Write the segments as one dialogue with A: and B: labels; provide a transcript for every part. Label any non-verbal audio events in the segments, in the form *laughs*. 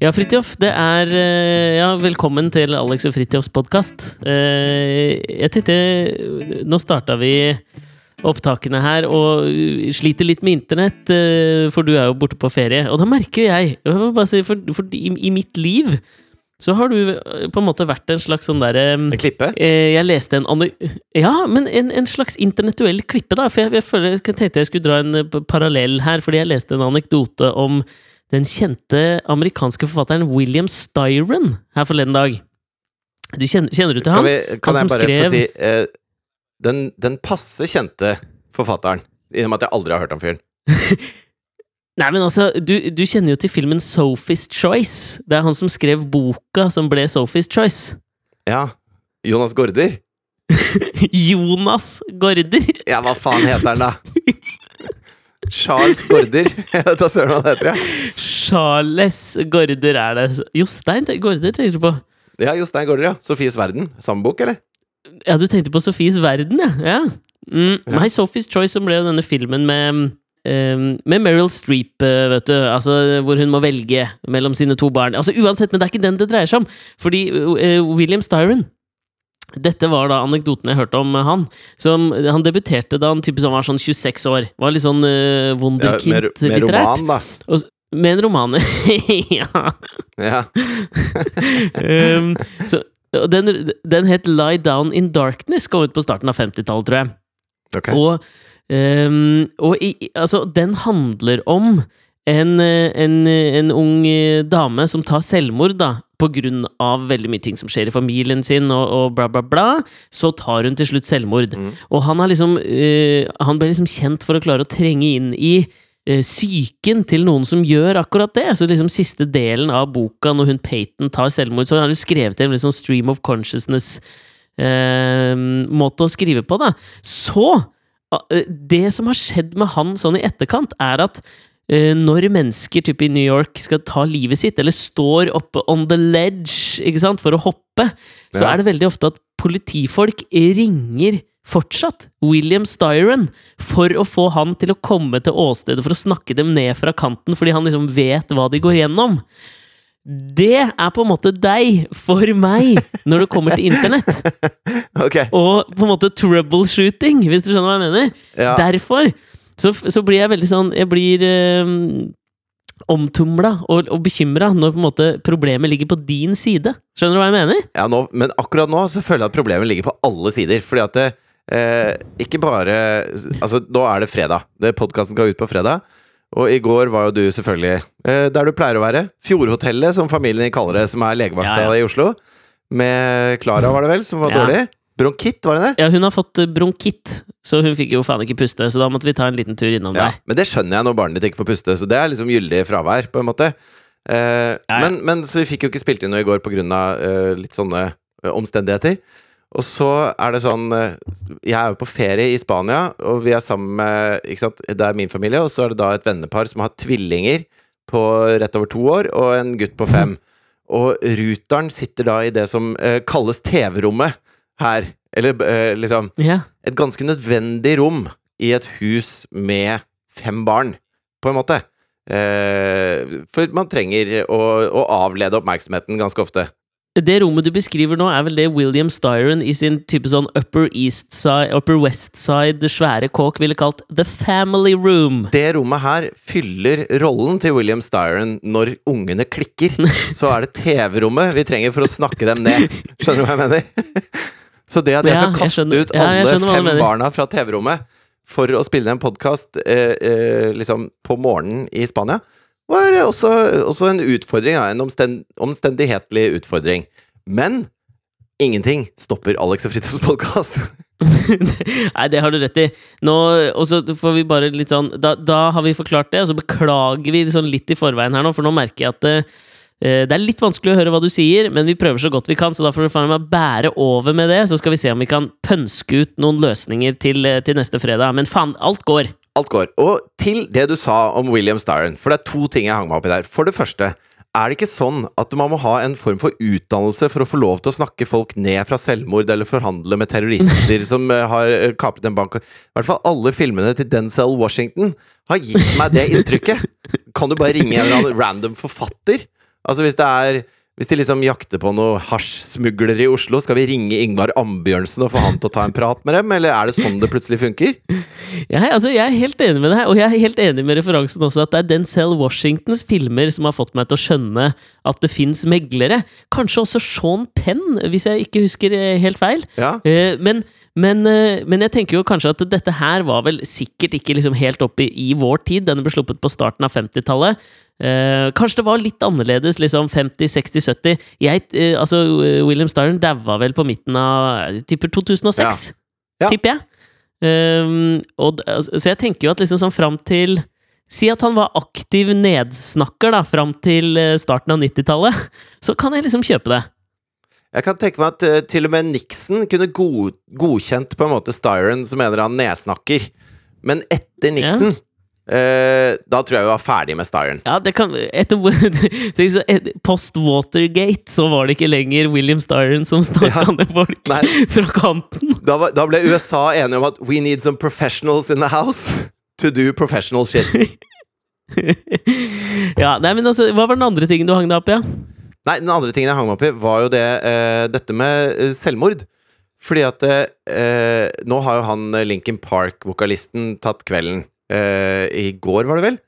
A: Ja, Fridtjof, det er eh, Ja, velkommen til Alex og Fridtjofs podkast. Jeg tenkte Nå starta vi opptakene her og sliter litt med internett, eh, for du er jo borte på ferie. Og da merker jeg, jeg for, for i, i mitt liv så har du eh, på en måte vært en slags sånn derre
B: En klippe?
A: Eh, jeg leste en anu... Ja, men en, en slags internettuell klippe, da. For jeg, jeg, føler, jeg tenkte jeg skulle dra en eh, parallell her, fordi jeg leste en anekdote om den kjente amerikanske forfatteren William Styron her forleden dag. Du kjenner, kjenner, du til
B: han?
A: Kan,
B: vi, kan jeg bare skrev... få si eh, den, den passe kjente forfatteren, i og med at jeg aldri har hørt om fyren. *laughs*
A: Nei, men altså, du, du, kjenner jo til filmen Sophie's Choice. Det er han som skrev boka som ble Sophie's Choice.
B: Ja. Jonas Gaarder. *laughs*
A: Jonas Gaarder?
B: Ja, hva faen heter han, da? *laughs* Charles Gaarder. Søren *laughs* *laughs* hva han heter, ja.
A: Charles Gaarder er det. Jostein Gaarder tenker du på?
B: Ja, Jostein Gaarder, ja. Sofies verden. Samme bok, eller?
A: Ja, du tenkte på Sofies verden, ja. ja. Mm, ja. My Sophie's Choice, som ble jo denne filmen med Um, med Meryl Streep, eh, vet du. Altså, hvor hun må velge mellom sine to barn. Altså, uansett, men det er ikke den det dreier seg om! Fordi uh, William Styron dette var da anekdoten jeg hørte om han. Som, han debuterte da han typisk var sånn 26 år. Var litt sånn uh, wunderkind
B: ja, med, med roman, da.
A: Og, med en roman. *laughs* ja.
B: ja. *laughs*
A: um, så, den, den het Lie Down in Darkness, kom ut på starten av 50-tallet, tror jeg.
B: Okay.
A: Og Um, og i, altså, den handler om en, en, en, ung dame som tar selvmord, da. Av veldig mye ting som skjer i familien sin, og, og bla, bla, bla. Så tar hun til slutt selvmord. Mm. Og han, liksom, uh, han ble liksom kjent for å klare å trenge inn i uh, psyken til noen som gjør akkurat det. Så liksom siste delen av boka, når hun Peyton tar selvmord, så har hun skrevet en liksom stream of consciousness-måte uh, å skrive på, da. Så eh, det som har skjedd med han sånn i etterkant, er at når mennesker typ i New York skal ta livet sitt, eller står oppe on the ledge ikke sant, for å hoppe, så er det veldig ofte at politifolk ringer fortsatt William Styron for å få han til å komme til åstedet for å snakke dem ned fra kanten, fordi han liksom vet hva de går gjennom. Det er på en måte deg, for meg, når det kommer til internett. *laughs*
B: okay.
A: Og på en måte troubleshooting, hvis du skjønner hva jeg mener.
B: Ja.
A: Derfor så, så, blir jeg veldig sånn Jeg blir øh, omtumla og, og bekymra når på en måte problemet ligger på din side. Skjønner du hva jeg mener?
B: Ja, nå, men akkurat nå så føler jeg at problemet ligger på alle sider. Fordi at det, eh, ikke bare Altså, nå er det fredag. Podkasten skal ut på fredag. Og i går var jo du selvfølgelig eh, der du pleier å være. Fjordhotellet, som familien din kaller det, som er legevakta ja, ja. i Oslo. Med Klara, var det vel, som var ja. dårlig. Bronkitt, var det det?
A: Ja, hun har fått eh, bronkitt, så hun fikk jo faen ikke puste. Så da måtte vi ta en liten tur innom ja, der.
B: Men det skjønner jeg når barnet ditt ikke får puste, så det er liksom gyldig fravær, på en måte. Eh, men, men, så vi fikk jo ikke spilt inn noe i går på av eh, litt sånne eh, omstendigheter. Og så er det sånn eh, Jeg er jo på ferie i Spania, og vi er sammen med ikke sant, Det er min familie, og så er det da et vennepar som har tvillinger på rett over to år, og en gutt på fem. Og ruteren sitter da i det som uh, kalles TV-rommet her. Eller eh, liksom
A: yeah.
B: Et ganske nødvendig rom i et hus med fem barn, på en måte. Eh, for man trenger å, å avlede oppmerksomheten ganske ofte.
A: Det rommet du beskriver nå, er vel det William Styron i sin type sånn Upper East Side, Upper West Side, svære kåk, ville kalt The Family Room.
B: Det rommet her fyller rollen til William Styron når ungene klikker. *laughs* Så er det TV-rommet vi trenger for å snakke dem ned. Skjønner du hva jeg mener? *laughs* Så det at jeg skal kaste jeg ut alle ja, fem barna fra TV-rommet for å spille en podkast eh, eh, liksom på morgenen i Spania var også, også en utfordring, ja, en omstend, omstendighetlig utfordring. Men ingenting stopper Alex og Fridtjofs podkast. *laughs*
A: Nei, det har du rett i. Nå, og så får vi bare litt sånn da, da, har vi forklart det, og så beklager vi sånn litt i forveien her nå, for nå merker jeg at uh, det er litt vanskelig å høre hva du sier, men vi prøver så godt vi kan, så da får du faen meg bære over med det, så skal vi se om vi kan pønske ut noen løsninger til, eh, til neste fredag. Men faen, alt går!
B: Alt går. Og til det du sa om William Styron, for det er to ting jeg hang meg opp i der. For det første, er det ikke sånn at man må ha en form for utdannelse for å få lov til å snakke folk ned fra selvmord, eller forhandle med terrorister *laughs* som eh, har eh, kapret en bank? I hvert fall alle filmene til Denzel Washington har gitt meg det inntrykket. Kan du bare ringe en random forfatter Altså hvis det er hvis de liksom jakter på noen hasjsmuglere i Oslo, skal vi ringe Ingvar Ambjørnsen og få han til å ta en prat med dem, eller er det sånn det plutselig funker? *laughs*
A: Jeg, altså, jeg er helt enig med deg, og jeg er helt enig med referansen også at det er Denzel Washingtons filmer som har fått meg til å skjønne at det fins meglere. Kanskje også Sean Penn, hvis jeg ikke husker eh, helt feil.
B: Ja.
A: Eh, men, men, eh, men jeg tenker jo kanskje at dette her var vel sikkert ikke liksom helt oppe i, i vår tid. Denne ble sluppet på starten av 50-tallet. Eh, kanskje det var litt annerledes, liksom 50-, 60-, 70 jeg, eh, Altså, William Styron daua vel på midten av jeg tipper 2006,
B: Ja. Ja.
A: tipper jeg. Um, og, altså, så jeg tenker jo at liksom sånn fram til Si at han var aktiv nedsnakker da, fram til eh, starten av 90-tallet. *laughs* Så kan jeg liksom kjøpe det.
B: Jeg kan tenke meg at eh, til og med Nixon kunne god, godkjent på en måte Styron som en eller annen nedsnakker. Men etter Nixon eh, Da tror jeg vi var ferdig med Styron.
A: Ja, det kan etter, *laughs* så, Post Watergate så var det ikke lenger William Styron som snakka *laughs*
B: Ja.
A: med folk
B: Nei. *laughs*
A: fra kanten.
B: Da, var, da ble USA enige om at we need some professionals in the house to do professional shit.
A: ja, nei, men altså, Hva var den andre tingen du hang deg opp i? Ja?
B: Nei, den andre tingen jeg hang meg opp i, var jo det eh, dette med eh, selvmord. Fordi at eh, Nå har jo han Lincoln Linkin Park-vokalisten tatt kvelden. Eh, I går, var det vel?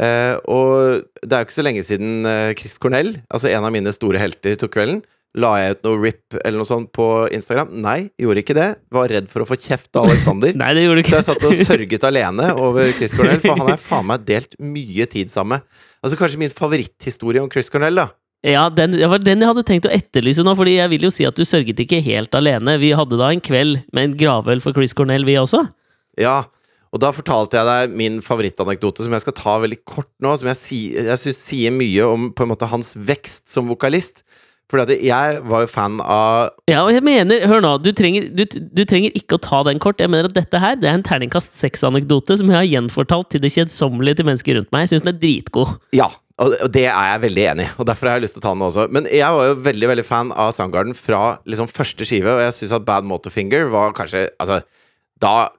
B: Eh, og det er jo ikke så lenge siden eh, Chris Cornell, altså en av mine store helter, tok kvelden. La jeg ut noe rip eller noe sånt på Instagram? Nei, gjorde ikke det. Var redd for å få kjeft av Alexander. *laughs*
A: Nei, det gjorde ikke.
B: Så jeg satt og sørget alene over Chris Cornell, for han har faen meg delt mye tid sammen med. Altså Kanskje min favoritthistorie om Chris Cornell, da.
A: Ja, den, det var den jeg hadde tenkt å etterlyse nå, Fordi jeg vil jo si at du sørget ikke helt alene. Vi hadde da en kveld med en gravøl for Chris Cornell, vi også.
B: Ja, og da fortalte jeg deg min favorittanekdote, som jeg skal ta veldig kort nå. Som jeg, si, jeg synes sier mye om på en måte hans vekst som vokalist. Fordi at jeg var jo fan av
A: Ja, og jeg mener, hør nå, du trenger, du, du trenger ikke å ta den kort. Jeg mener at dette her, det er en terningkast seks-anekdote som jeg har gjenfortalt til det kjedsommelige til mennesker rundt meg. Jeg syns den er dritgod.
B: Ja, og og det er jeg veldig enig i, og derfor har jeg lyst til å ta den også. Men jeg var jo veldig veldig fan av Soundgarden fra liksom første skive, og jeg syns at Bad Motorfinger var kanskje Altså, da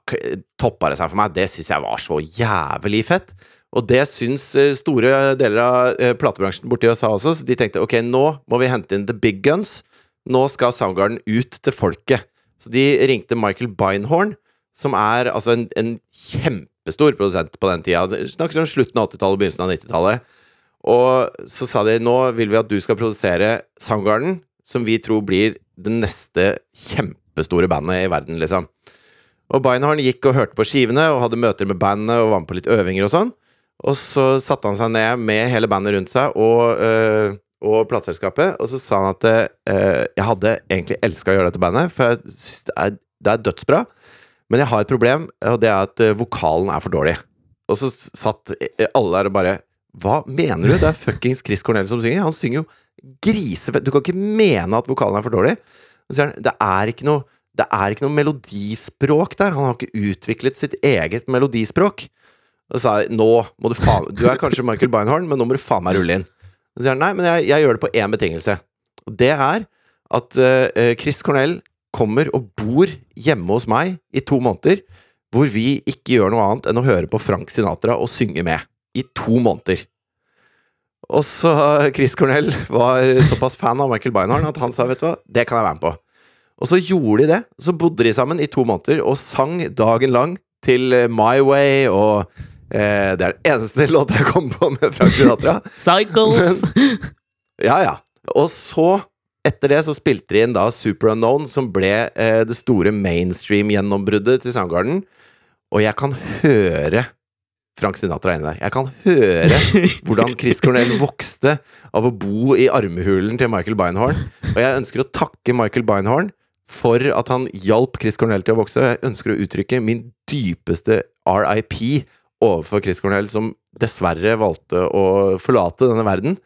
B: toppa det seg for meg. Det syns jeg var så jævlig fett. Og det syns eh, store deler av eh, platebransjen borti USA også, så de tenkte ok, nå må vi hente inn the big guns. Nå skal Soundgarden ut til folket. Så de ringte Michael Beinhorn, som er altså en, en kjempestor produsent på den tida. Snakker om slutten av 80-tallet, begynnelsen av 90-tallet. Og så sa de nå vil vi at du skal produsere Soundgarden, som vi tror blir det neste kjempestore bandet i verden, liksom. Og Beinhorn gikk og hørte på skivene og hadde møter med bandet og var med på litt øvinger og sånn. Og så satte han seg ned med hele bandet rundt seg og, øh, og plateselskapet, og så sa han at øh, jeg hadde egentlig elska å gjøre dette bandet, for jeg synes det er, det er dødsbra, men jeg har et problem, og det er at øh, vokalen er for dårlig. Og så satt øh, alle der og bare Hva mener du? Det er fuckings Chris Cornell som synger. Han synger jo grisefett. Du kan ikke mene at vokalen er for dårlig. Det er ikke noe det er ikke noe melodispråk der. Han har ikke utviklet sitt eget melodispråk. Og sa jeg nå må du faen Du er kanskje Michael Beinhorn, men nå må du faen meg rulle inn. Så sier han nei, men jeg, jeg gjør det på én betingelse. Og det er at uh, Chris Cornell kommer og bor hjemme hos meg i to måneder, hvor vi ikke gjør noe annet enn å høre på Frank Sinatra og synge med. I to måneder. Og så Chris Cornell var såpass fan av Michael Beinhorn at han sa vet du hva, det kan jeg være med på. Og så gjorde de det. Så bodde de sammen i to måneder og sang dagen lang til eh, My Way og eh, Det er den eneste *laughs* låta jeg kom på med Frank Sinatra. *laughs*
A: Cycles!
B: Ja, ja. Og så, etter det, så spilte de inn da Super Unknown, som ble eh, det store mainstream-gjennombruddet til Soundgarden. Og jeg kan høre Frank Sinatra inne der. Jeg kan høre *laughs* hvordan Chris Cornell vokste av å bo i armhulen til Michael Beinhorn. Og jeg ønsker å takke Michael Beinhorn for at han hjalp Chris Cornell til å vokse. Jeg ønsker å uttrykke min dypeste RIP overfor Chris Cornell, som dessverre valgte å forlate denne verden.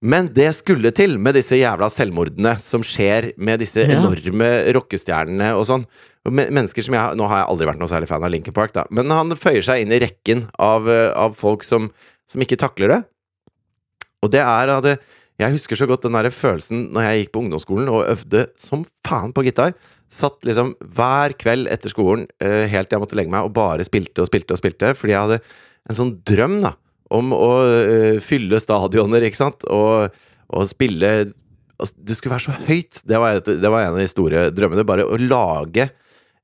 B: Men det skulle til med disse jævla selvmordene som skjer med disse
A: Ja.
B: enorme rockestjernene og sånn. Mennesker som jeg Nå har jeg aldri vært noe særlig fan av Linkin Park, da, men han føyer seg inn i rekken av, eh, av folk som, som ikke takler det. Og det er at det, Jeg husker så godt den der følelsen når jeg gikk på ungdomsskolen og øvde som faen på gitar. Satt liksom hver kveld etter skolen eh, helt til jeg måtte legge meg, og bare spilte og spilte og spilte. Fordi jeg hadde en sånn drøm da om å uh, fylle stadioner, ikke sant, og, og spille altså, Det skulle være så høyt! Det var, et, det var en av de store drømmene. Bare å lage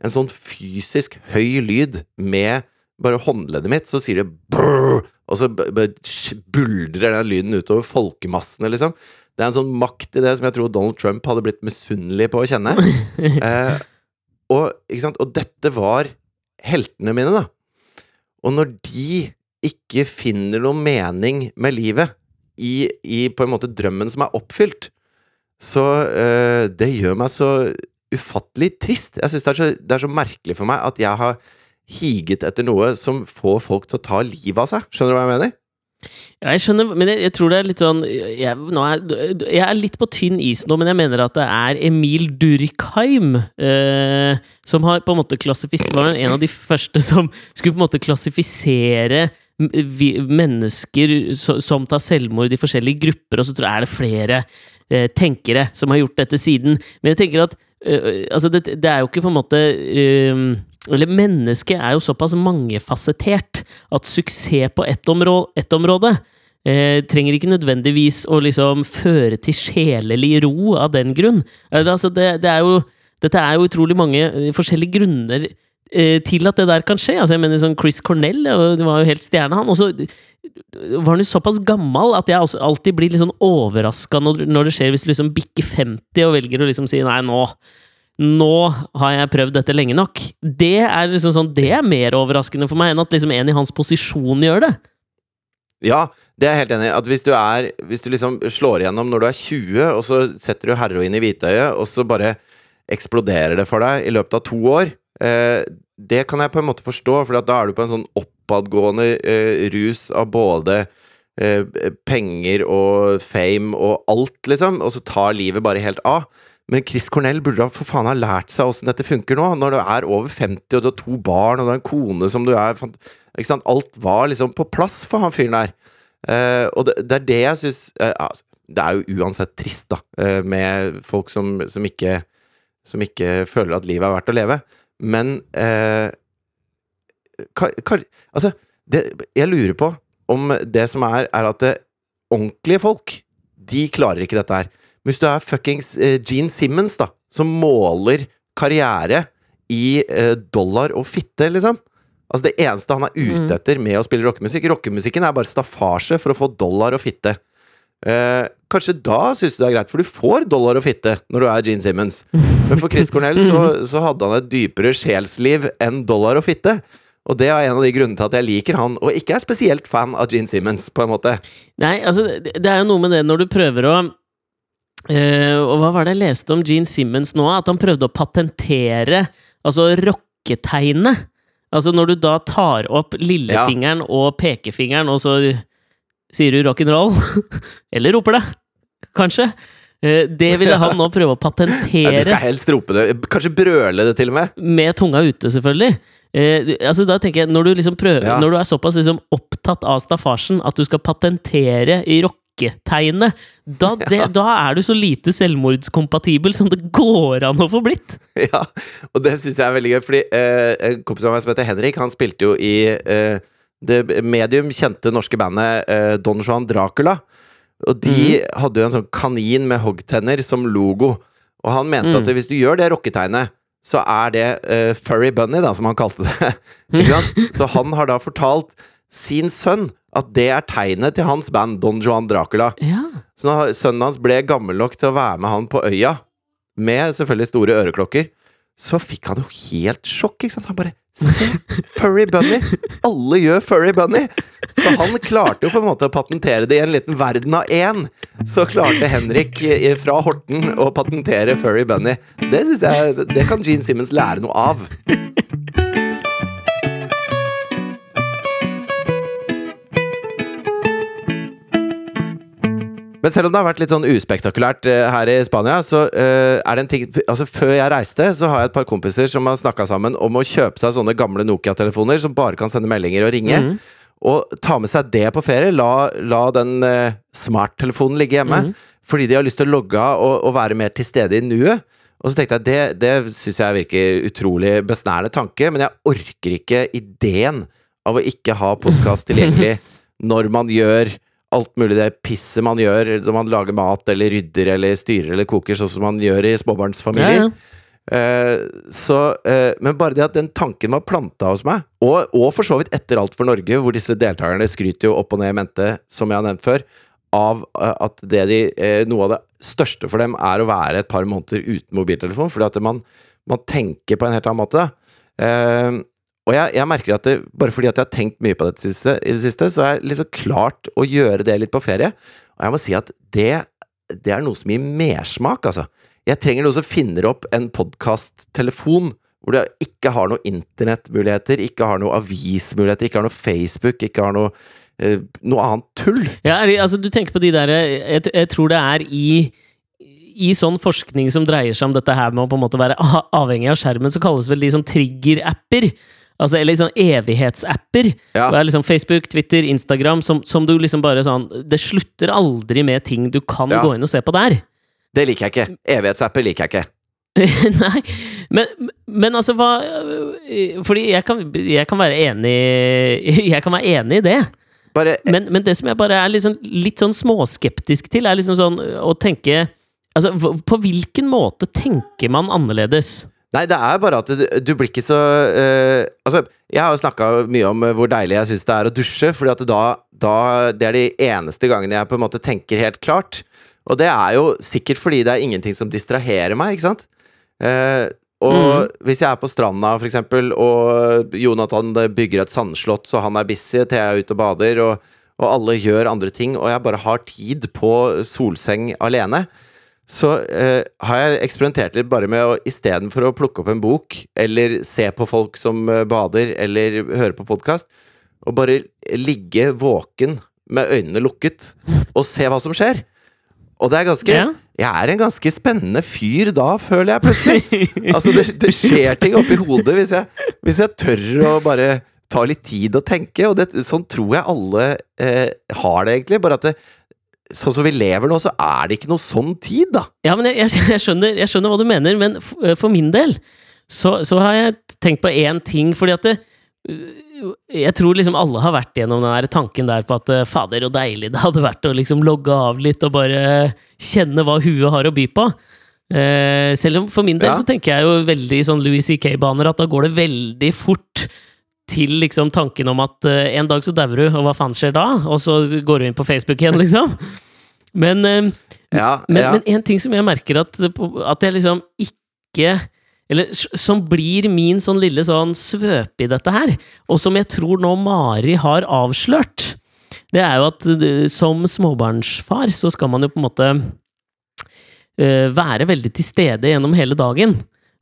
B: en sånn fysisk høy lyd med bare håndleddet mitt, så sier det brrr, og så buldrer den lyden utover folkemassene, liksom. Det er en sånn makt i det som jeg tror Donald Trump hadde blitt misunnelig på å kjenne. *laughs* Eh, og, og dette var heltene mine, da. Og når de ikke finner noen mening med livet i, i på en måte drømmen som er oppfylt, så eh, det gjør meg så ufattelig trist. Jeg synes det, det er så merkelig for meg at jeg har higet etter noe som får folk til å ta livet av seg. Skjønner du hva jeg mener?
A: Ja, jeg skjønner, men jeg, jeg tror det er litt sånn jeg, er, jeg er litt på tynn is nå, men jeg mener at det er Emil Durkheim eh, som har på en måte klassifisert Var en av de første som skulle på en måte klassifisere mennesker som tar selvmord i forskjellige grupper, og så tror jeg er det flere eh, tenkere som har gjort dette siden. Men jeg tenker at eh, altså det, det er jo ikke på en måte eh, Eller mennesket er jo såpass mangefasettert at suksess på ett område, et område eh, trenger ikke nødvendigvis å liksom føre til sjelelig ro av den grunn. Altså, det, det er jo, dette er jo utrolig mange eh, forskjellige grunner til at det der kan skje. Altså, jeg mener sånn Chris Cornell det var jo helt stjerne, han. Og så var han jo såpass gammel at jeg alltid blir litt sånn overraska når det skjer hvis du liksom bikker 50 og velger å liksom si nei, nå nå har jeg prøvd dette lenge nok. Det er liksom sånn, det er mer overraskende for meg enn at liksom en i hans posisjon gjør det.
B: Ja, det er jeg helt enig i. At hvis du er Hvis du liksom slår igjennom når du er 20, og så setter du heroin i hvitøyet, og så bare eksploderer det for deg i løpet av to år, eh, det kan jeg på en måte forstå, for da er du på en sånn oppadgående eh, rus av både eh, penger og fame og alt, liksom, og så tar livet bare helt av. Men Chris Cornell burde da for faen ha lært seg åssen dette funker nå, når du er over 50 og du har to barn og du har en kone som du er Ikke sant? Alt var liksom på plass for han fyren der. Eh, og det, det er det jeg syns eh, altså, Det er jo uansett trist, da, med folk som, som ikke Som ikke føler at livet er verdt å leve. Men eh, ka, ka, Altså, det, jeg lurer på om det som er, er at det, ordentlige folk, de klarer ikke dette her. Hvis du er fuckings eh, Gene Simmons, da, som måler karriere i eh, dollar og fitte, liksom. Altså Det eneste han er ute
A: Mm.
B: etter med å spille rockemusikk Rockemusikken er bare staffasje for å få dollar og fitte. Eh, kanskje da syns du det er greit, for du får dollar og fitte når du er Gene Simmons. Men for Chris Cornell så, så hadde han et dypere sjelsliv enn dollar og fitte. Og det er en av de grunnene til at jeg liker han, og ikke er spesielt fan av Gene Simmons, på en måte.
A: Nei, altså, det er jo noe med det når du prøver å Uh, Og hva var det jeg leste om Gene Simmons nå? At han prøvde å patentere altså rocketegnet. Altså når du da tar opp lillefingeren og pekefingeren, og så sier du rock'n'roll, *laughs* eller roper det, kanskje. Eh, Det ville han nå prøve å *laughs*
B: Nei, du skal helst rope det. Kanskje brøle det, til og med.
A: med tunga ute, selvfølgelig. Eh, altså da tenker jeg, Når du liksom prøver
B: Ja.
A: Når du er såpass liksom opptatt av staffasjen at du skal patentere i rocketegnet, da, *laughs* det, da er du så lite selvmordskompatibel som det går an å få blitt.
B: Ja, og det syns jeg er veldig gøy, fordi eh, en kompis av meg som heter Henrik, han spilte jo i eh, det medium kjente norske bandet eh, Don Juan Dracula. Og de hadde jo en sånn kanin med hoggtenner som logo. Og han mente
A: Mm.
B: at hvis du gjør det rocketegnet, så er det uh, Furry Bunny, da, som han kalte det. *laughs* Så han har da fortalt sin sønn at det er tegnet til hans band Don Juan Dracula.
A: Ja.
B: Så når sønnen hans ble gammel nok til å være med han på øya, med selvfølgelig store øreklokker, så fikk han jo helt sjokk, ikke sant? Han bare Se! Furry Bunny! Alle gjør Furry Bunny! Så han klarte jo på en måte å patentere det i en liten verden av én. Så klarte Henrik eh, fra Horten å patentere Furry Bunny. Det synes jeg Det kan Gene Simmons lære noe av. Men selv om det har vært litt sånn uspektakulært eh, her i Spania, så eh, er det en ting Altså, før jeg reiste, så har jeg et par kompiser som har snakka sammen om å kjøpe seg sånne gamle Nokia-telefoner som bare kan sende meldinger og ringe.
A: Mhm.
B: Og ta med seg det på ferie. La, la den eh, smarttelefonen ligge hjemme.
A: Mhm.
B: Fordi de har lyst til å logge av og, og være mer til stede i nuet. Og så tenkte jeg det, det syns jeg virker utrolig besnærende tanke, men jeg orker ikke ideen av å ikke ha podkast tilgjengelig *laughs* når man gjør alt mulig det pisset man gjør når man lager mat eller rydder eller styrer eller koker, sånn som man gjør i småbarnsfamilier.
A: Ja, ja.
B: Eh, så, eh, men bare det at den tanken var planta hos meg, og, og for så vidt etter Alt for Norge, hvor disse deltakerne skryter jo opp og ned i mente, som jeg har nevnt før, av eh, at det de, eh, noe av det største for dem er å være et par måneder uten mobiltelefon, fordi at man, man tenker på en helt annen måte. Eh, og jeg, jeg merker at det, bare fordi at jeg har tenkt mye på det siste, i det siste, så er jeg liksom klart å gjøre det litt på ferie. Og jeg må si at det, det er noe som gir mersmak, altså. Jeg trenger noe som finner opp en podkast-telefon hvor du ikke har noen internettmuligheter, ikke har noen avismuligheter, ikke har noe Facebook, ikke har noe, eh, noe annet tull.
A: Ja, altså, du tenker på de der Jeg, jeg tror det er i i sånn forskning som dreier seg om dette her med å på en måte være avhengig av skjermen, så kalles vel de som trigger-apper. Altså, eller sånn evighetsapper.
B: Ja.
A: Det er liksom Facebook, Twitter, Instagram, som, som du liksom bare sånn Det slutter aldri med ting du kan
B: Ja.
A: gå inn og se på der.
B: Det liker jeg ikke. Evighetsapper liker jeg ikke. *laughs*
A: Nei, men, men altså hva Fordi jeg kan, jeg kan være enig *laughs* Jeg kan være enig i det.
B: Bare
A: Men, men det som jeg bare er liksom, litt sånn småskeptisk til, er liksom sånn å tenke Altså, på hvilken måte tenker man annerledes?
B: Nei, det er bare at du, du blir ikke så uh, Altså, jeg har jo snakka mye om eh, hvor deilig jeg syns det er å dusje, fordi at da, da Det er de eneste gangene jeg på en måte tenker helt klart. Og det er jo sikkert fordi det er ingenting som distraherer meg, ikke sant? Uh, og hvis jeg er på stranda, for eksempel, og Jonathan bygger et sandslott, så han er busy, til jeg er ute og bader, og, og alle gjør andre ting, og jeg bare har tid på solseng alene, så eh, har jeg eksperimentert litt bare med å istedenfor å plukke opp en bok, eller se på folk som eh, bader, eller høre på podkast, og bare ligge våken med øynene lukket og se hva som skjer. Og det er ganske
A: Ja.
B: Jeg er en ganske spennende fyr da, føler jeg plutselig. *laughs* Altså, det, det skjer ting oppi hodet hvis jeg, hvis jeg tør å bare ta litt tid å tenke, og det, sånn tror jeg alle eh, har det, egentlig. Bare at det, sånn som vi lever nå, så er det ikke noe sånn tid, da.
A: Ja, men jeg, jeg, skjønner, jeg skjønner hva du mener, men eh, for min del så, så har jeg tenkt på én ting, fordi at det, øh, jeg tror liksom alle har vært gjennom den der tanken der på at øh, fader, og deilig det hadde vært å liksom logge av litt og bare kjenne hva huet har å by på. Eh, selv om for min del
B: Ja.
A: så tenker jeg jo veldig sånn Louis C.K.-baner at da går det veldig fort til liksom tanken om at uh, en dag så dauer du, og hva faen skjer da? Og så går du inn på Facebook igjen, *laughs* liksom. Men uh,
B: Ja,
A: men,
B: ja.
A: men en ting som jeg merker at, at jeg liksom ikke Eller som blir min sånn lille sånn svøpe i dette her, og som jeg tror nå Mari har avslørt, det er jo at uh, som småbarnsfar så skal man jo på en måte være veldig til stede gjennom hele dagen.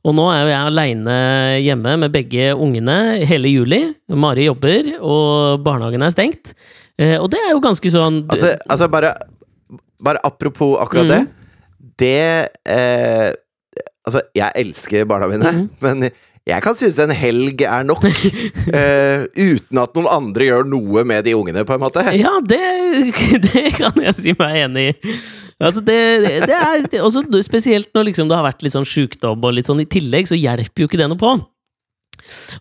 A: Og nå er jo jeg aleine hjemme med begge ungene hele juli. Mari jobber, og barnehagen er stengt. Eh, og det er jo ganske sånn
B: Altså, altså bare, bare apropos akkurat det. Det eh, Altså, jeg elsker barna mine,
A: mm.
B: men jeg kan synes en helg er nok. uh, *laughs* uten at noen andre gjør noe med de ungene, på en måte.
A: Ja, det, *laughs* det kan jeg si meg enig i. Altså det, det er også Spesielt når liksom det har vært litt sånn sjukdom og litt sånn i tillegg, så hjelper jo ikke det noe på.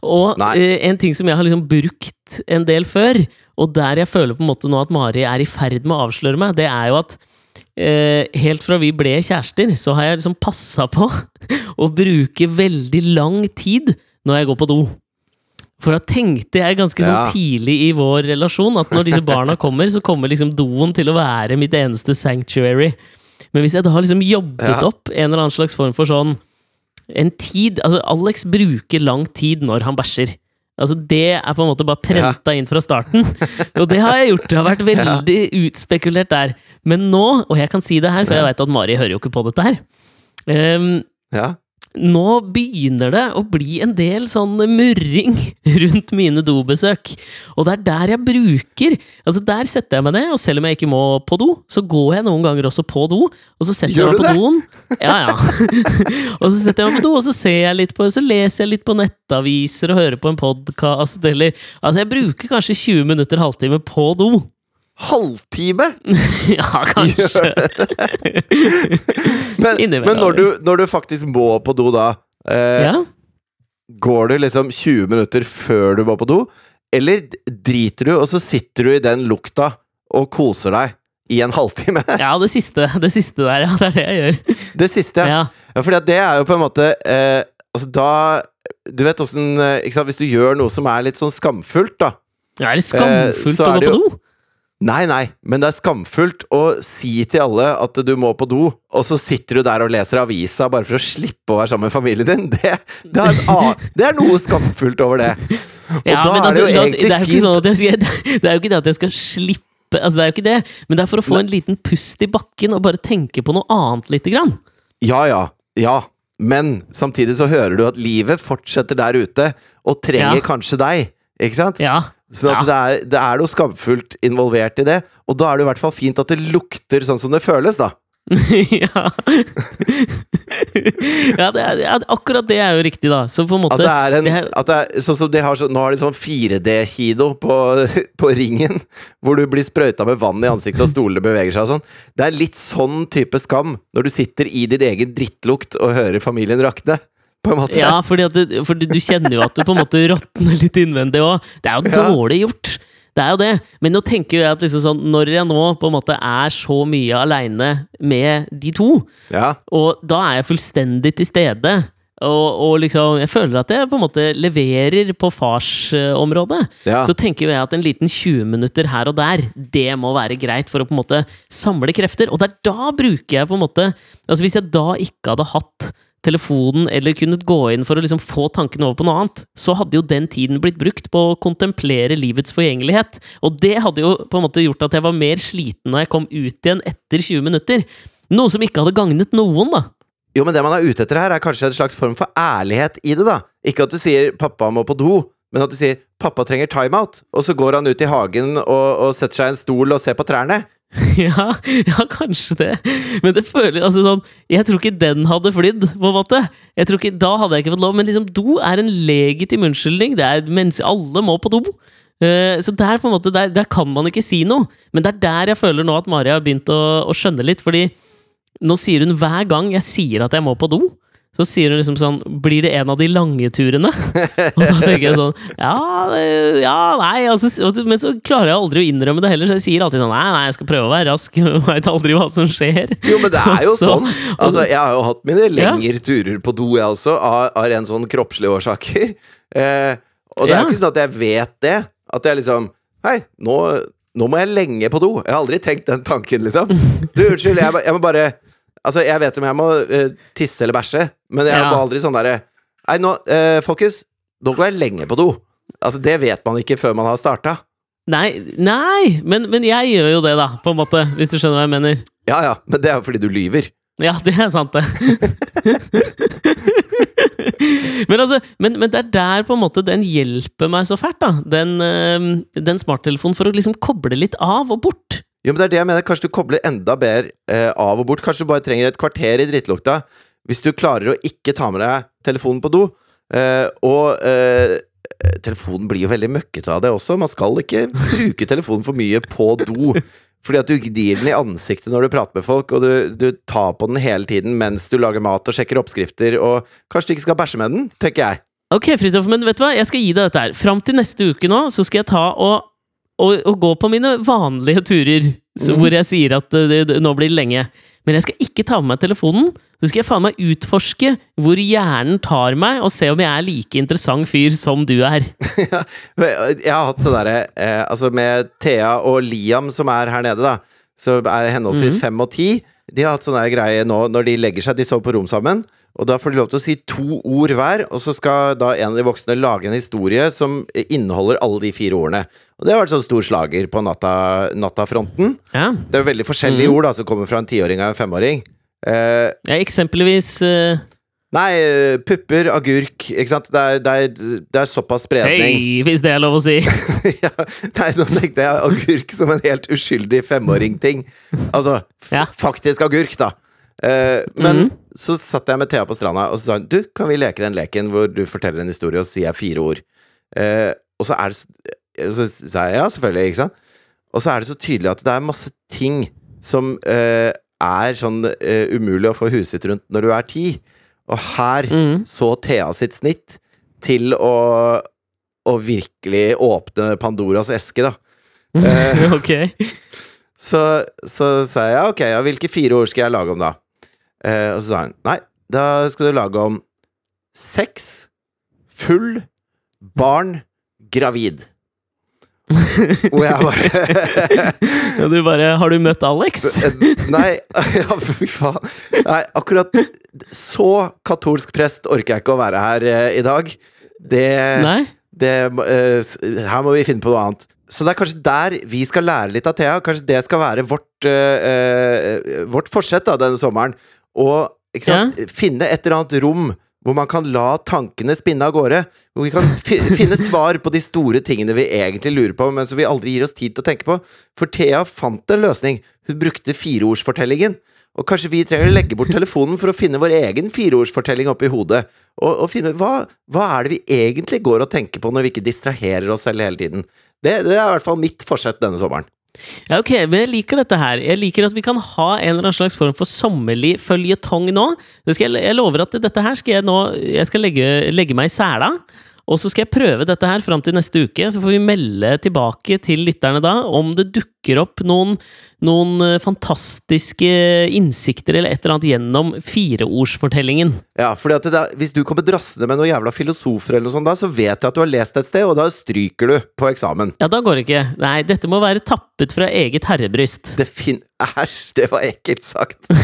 A: Og eh, en ting som jeg har liksom brukt en del før, og der jeg føler på en måte nå at Mari er i ferd med å avsløre meg, det er jo at eh, helt fra vi ble kjærester, så har jeg liksom passa på *laughs* å bruke veldig lang tid når jeg går på do. For da tenkte jeg ganske sånn tidlig i vår relasjon at når disse barna kommer, så kommer liksom doen til å være mitt eneste sanctuary. Men hvis jeg da har liksom jobbet
B: Ja.
A: opp en eller annen slags form for sånn en tid Altså, Alex bruker lang tid når han bæsjer. Altså, Det er på en måte bare prenta inn fra starten. *laughs* Og det har jeg gjort. Det har vært veldig utspekulert der. Men nå, og jeg kan si det her, for jeg veit at Mari hører jo ikke på dette her um,
B: Ja.
A: Nå begynner det å bli en del sånn murring *laughs* rundt mine dobesøk. Og det er der jeg bruker Altså Der setter jeg meg ned, og selv om jeg ikke må på do, så går jeg noen ganger også på do. Og så setter
B: Gjør
A: jeg meg på doen. Ja, ja. *laughs* og så setter jeg meg på do, og så ser jeg litt på Så leser jeg litt på nettaviser og hører på en podkast, eller Altså, jeg bruker kanskje 20 minutter, halvtime på do.
B: Halvtime! *laughs*
A: ja, kanskje. *laughs*
B: Men, men når, du, når du faktisk må på do da, eh,
A: ja.
B: går du liksom 20 minutter før du må på do? eller driter du, og så sitter du i den lukta og koser deg i en *laughs* halvtime?
A: Ja, det siste, det siste der, ja. Det er det jeg gjør.
B: Det siste, ja.
A: Ja.
B: ja fordi det er jo på en måte eh, Altså, da Du vet åssen hvis du gjør noe som er litt sånn skamfullt, da.
A: Er det skamfullt
B: så
A: å gå på do?
B: Nei, nei, men det er skamfullt å si til alle at du må på do, og så sitter du der og leser avisa bare for å slippe å være sammen med familien din. Det, det, er, et det er noe skamfullt over det. Og
A: Ja,
B: da
A: men
B: er det jo
A: altså,
B: egentlig
A: det er
B: fint
A: sånn at jeg skal, *laughs* Det er jo ikke det at jeg skal slippe Altså, det er jo ikke det, men det er for å få en liten pust i bakken og bare tenke på noe annet lite grann.
B: Ja, ja, ja. Men samtidig så hører du at livet fortsetter der ute, og trenger
A: Ja.
B: kanskje deg. Ikke sant?
A: Ja.
B: Så
A: Ja.
B: det, er, det er noe skamfullt involvert i det, og da er det i hvert fall fint at det lukter sånn som det føles, da. *laughs*
A: ja. *laughs* ja, det er, ja, akkurat det er jo riktig, da. Så på en måte
B: At det er en
A: det er-
B: det er, Sånn som de har så, Nå har de sånn 4D-kino på, *laughs* på ringen, hvor du blir sprøyta med vann i ansiktet og stolene beveger seg og sånn. Det er litt sånn type skam når du sitter i din egen drittlukt og hører familien rakne. På en måte.
A: Ja, fordi, at det, for du kjenner jo at du på en måte råtner litt innvendig òg. Det er jo dårlig gjort. Det er jo det. Men nå tenker jeg at liksom sånn, når jeg nå på en måte er så mye aleine med de to,
B: Ja.
A: og da er jeg fullstendig til stede og, og liksom Jeg føler at jeg på en måte leverer på farsområdet.
B: Ja.
A: Så tenker jeg at en liten 20 minutter her og der, det må være greit for å på en måte samle krefter. Og det er da bruker jeg på en måte Altså Hvis jeg da ikke hadde hatt telefonen eller kunnet gå inn for å liksom få tanken over på noe annet, så hadde jo den tiden blitt brukt på å kontemplere livets forgjengelighet. Og det hadde jo på en måte gjort at jeg var mer sliten når jeg kom ut igjen etter 20 minutter. Noe som ikke hadde gagnet noen, da.
B: Jo, men det man er ute etter her, er kanskje en slags form for ærlighet i det, da. Ikke at du sier 'pappa må på do', men at du sier 'pappa trenger timeout', og så går han ut i hagen og, og setter seg i en stol og ser på trærne. *laughs*
A: Ja, ja, kanskje det. Men det føler altså sånn Jeg tror ikke den hadde flydd, på en måte. Jeg tror ikke, Da hadde jeg ikke fått lov. Men liksom, do er en legitim unnskyldning. Det er Alle må på do. Uh, så der på en måte, der, der kan man ikke si noe. Men det er der jeg føler nå at Mari har begynt å, å skjønne litt. Fordi nå sier hun hver gang jeg sier at jeg må på do, så sier hun liksom sånn Blir det en av de lange turene? *laughs* Og da tenker jeg sånn Ja, ja nei altså, Men så klarer jeg aldri å innrømme det heller, så jeg sier alltid sånn Nei, nei, jeg skal prøve å være rask. *laughs* Veit aldri hva som skjer.
B: Jo, men det er jo *laughs*
A: Så-
B: sånn. Altså, jeg har jo hatt mine
A: Ja.
B: lengre turer på do, jeg også, av, av en sånn kroppslige årsaker. Eh, og det er
A: Ja.
B: jo ikke sånn at jeg vet det. At jeg liksom Hei, nå, nå må jeg lenge på do. Jeg har aldri tenkt den tanken, liksom. Du, unnskyld, jeg, jeg må bare Altså, jeg vet om jeg må uh, tisse eller bæsje, men jeg må aldri sånn derre Nei, nå, eh, folkens, nå går jeg lenge på do. Altså, det vet man ikke før man har starta.
A: Nei, nei men, men jeg gjør jo det, da, på en måte. Hvis du skjønner hva jeg mener.
B: Ja ja, men det er jo fordi du lyver.
A: Ja, det er sant, det. *laughs* men altså, men, men det er der på en måte den hjelper meg så fælt, da. Den, eh, den smarttelefonen for å liksom koble litt av og bort.
B: Jo, men det er det jeg mener. Kanskje du kobler enda bedre eh, av og bort. Kanskje du bare trenger et kvarter i drittlukta. Hvis du klarer å ikke ta med deg telefonen på do. Eh, og eh, telefonen blir jo veldig møkkete av det også. Man skal ikke bruke telefonen for mye på do. Fordi at du gnir den i ansiktet når du prater med folk, og du, du tar på den hele tiden mens du lager mat og sjekker oppskrifter, og kanskje du ikke skal bæsje med den, tenker jeg.
A: Ok, Fridtjof, men vet du hva? Jeg skal gi deg dette her. Fram til neste uke nå, så skal jeg ta og, og, og gå på mine vanlige turer. Så,
B: Mhm.
A: Hvor jeg sier at eh, det, det, nå blir det lenge. Men jeg skal ikke ta med meg telefonen. Så skal jeg faen meg utforske hvor hjernen tar meg, og se om jeg er like interessant fyr som du er. *laughs*
B: Jeg har hatt det derre eh, Altså, med Thea og Liam, som er her nede, da, så er henholdsvis
A: Mhm.
B: fem og ti. De har hatt sånn greie nå når de legger seg, de sover på rom sammen. Og da får de lov til å si to ord hver, og så skal da en av de voksne lage en historie som inneholder alle de fire ordene. Og det har vært sånn stor slager på natta, nattafronten.
A: Ja,
B: Det er veldig forskjellige
A: mm.
B: ord da som kommer fra en tiåring og en femåring. Eh,
A: ja eksempelvis eh,
B: nei, eh, pupper, agurk, ikke sant. Det er, det er, det er såpass spredning.
A: Hei, hvis det er lov å si! *laughs*
B: ja, nei, nå tenkte jeg agurk som en helt uskyldig femåring-ting. Altså,
A: Ja.
B: faktisk agurk, da. Eh, men
A: Mhm.
B: så satt jeg med Thea på stranda, og så sa hun Du, kan vi leke den leken hvor du forteller en historie, og så sier jeg fire ord? Eh, og så er det så, sa jeg ja, selvfølgelig, ikke sant? Og så er det så tydelig at det er masse ting som eh, er sånn eh, umulig å få huset rundt når du er ti. Og her
A: mm.
B: så Thea sitt snitt til å å virkelig åpne Pandoras eske, da. *laughs* Eh,
A: ok.
B: så, så sa jeg ok, ja, hvilke fire ord skal jeg lage om, da? Eh, og så sa hun nei, da skal du lage om sex, full, barn, gravid. Og jeg bare *laughs*
A: Og du bare Har du møtt Alex? *laughs*
B: Nei, *laughs* ja, fy faen. Nei, akkurat så katolsk prest orker jeg ikke å være her eh, i dag. Det,
A: Nei?
B: det eh, Her må vi finne på noe annet. Så det er kanskje der vi skal lære litt av Thea. Kanskje det skal være vårt, eh, eh, vårt forsett da, denne sommeren. Å ja. finne et eller annet rom hvor man kan la tankene spinne av gårde. Hvor vi kan *laughs* finne svar på de store tingene vi egentlig lurer på, men som vi aldri gir oss tid til å tenke på. For Thea fant en løsning. Hun brukte fireordsfortellingen. Og kanskje vi trenger å legge bort telefonen for å finne vår egen fireordsfortelling oppi hodet. Og, og finne hva, hva er det vi egentlig går og tenker på når vi ikke distraherer oss selv hele tiden. Det, det er i hvert fall mitt forsett denne sommeren.
A: Ja, ok, men jeg liker dette her. Jeg liker at vi kan ha en eller annen slags form for sommerlig føljetong nå. Skal jeg lover at dette her skal jeg nå Jeg skal legge, legge meg i sela. Og så skal jeg prøve dette her fram til neste uke. Så får vi melde tilbake til lytterne da om det dukker opp noen, noen eh, fantastiske innsikter eller et eller annet gjennom fireordsfortellingen.
B: Ja, fordi at Hvis du kommer drassende med noen jævla filosofer, eller noe sånt da, så vet jeg at du har lest et sted, og da stryker du på eksamen.
A: Ja, da går det ikke. Nei, dette må være tappet fra eget herrebryst.
B: Det fin... Æsj, det var ekkelt sagt. *laughs* *laughs*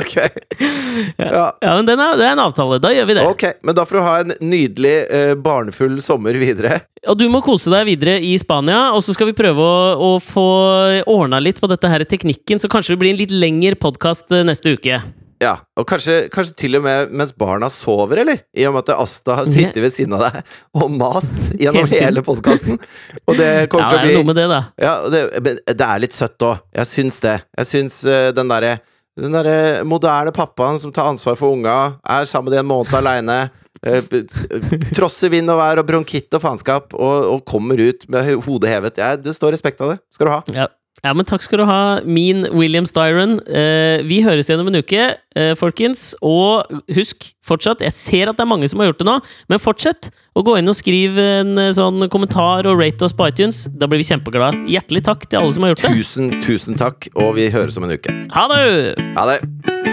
B: ok. Ja.
A: Ja, men den er, det er en avtale. Da gjør vi det.
B: Ok, men da får du ha en nydelig eh, barnefull sommer videre.
A: Og du må kose deg videre i Spania, og så skal vi prøve å, å få ordna litt på dette her teknikken, så kanskje det blir en litt lengre podkast neste uke.
B: Ja, og kanskje, kanskje til og med mens barna sover, eller? I og med at Asta har sittet ved siden av deg og mast *laughs* gjennom
A: Hele
B: podkasten. Og det kommer
A: Ja,
B: til
A: det
B: å
A: er
B: bli
A: noe med det, da.
B: Ja, det, men det er litt søtt òg. Jeg syns det. Jeg syns eh, den derre den der moderne pappaen som tar ansvar for unga, er sammen med de en måned aleine, trosser vind og vær og bronkitt og faenskap, og, og kommer ut med ho- hodet hevet. Ja, det står respekt av det. Skal du ha.
A: Ja. ja, men takk skal du ha, min William Styron. Eh, vi høres igjen om en uke, eh, folkens. Og husk fortsatt, jeg ser at det er mange som har gjort det nå, men fortsett å gå inn og skrive en eh, sånn kommentar og rate oss på iTunes. Da blir vi kjempeglade. Hjertelig takk til alle som har gjort det.
B: Tusen, tusen takk, og vi høres om en uke.
A: Ha det!
B: Ha det!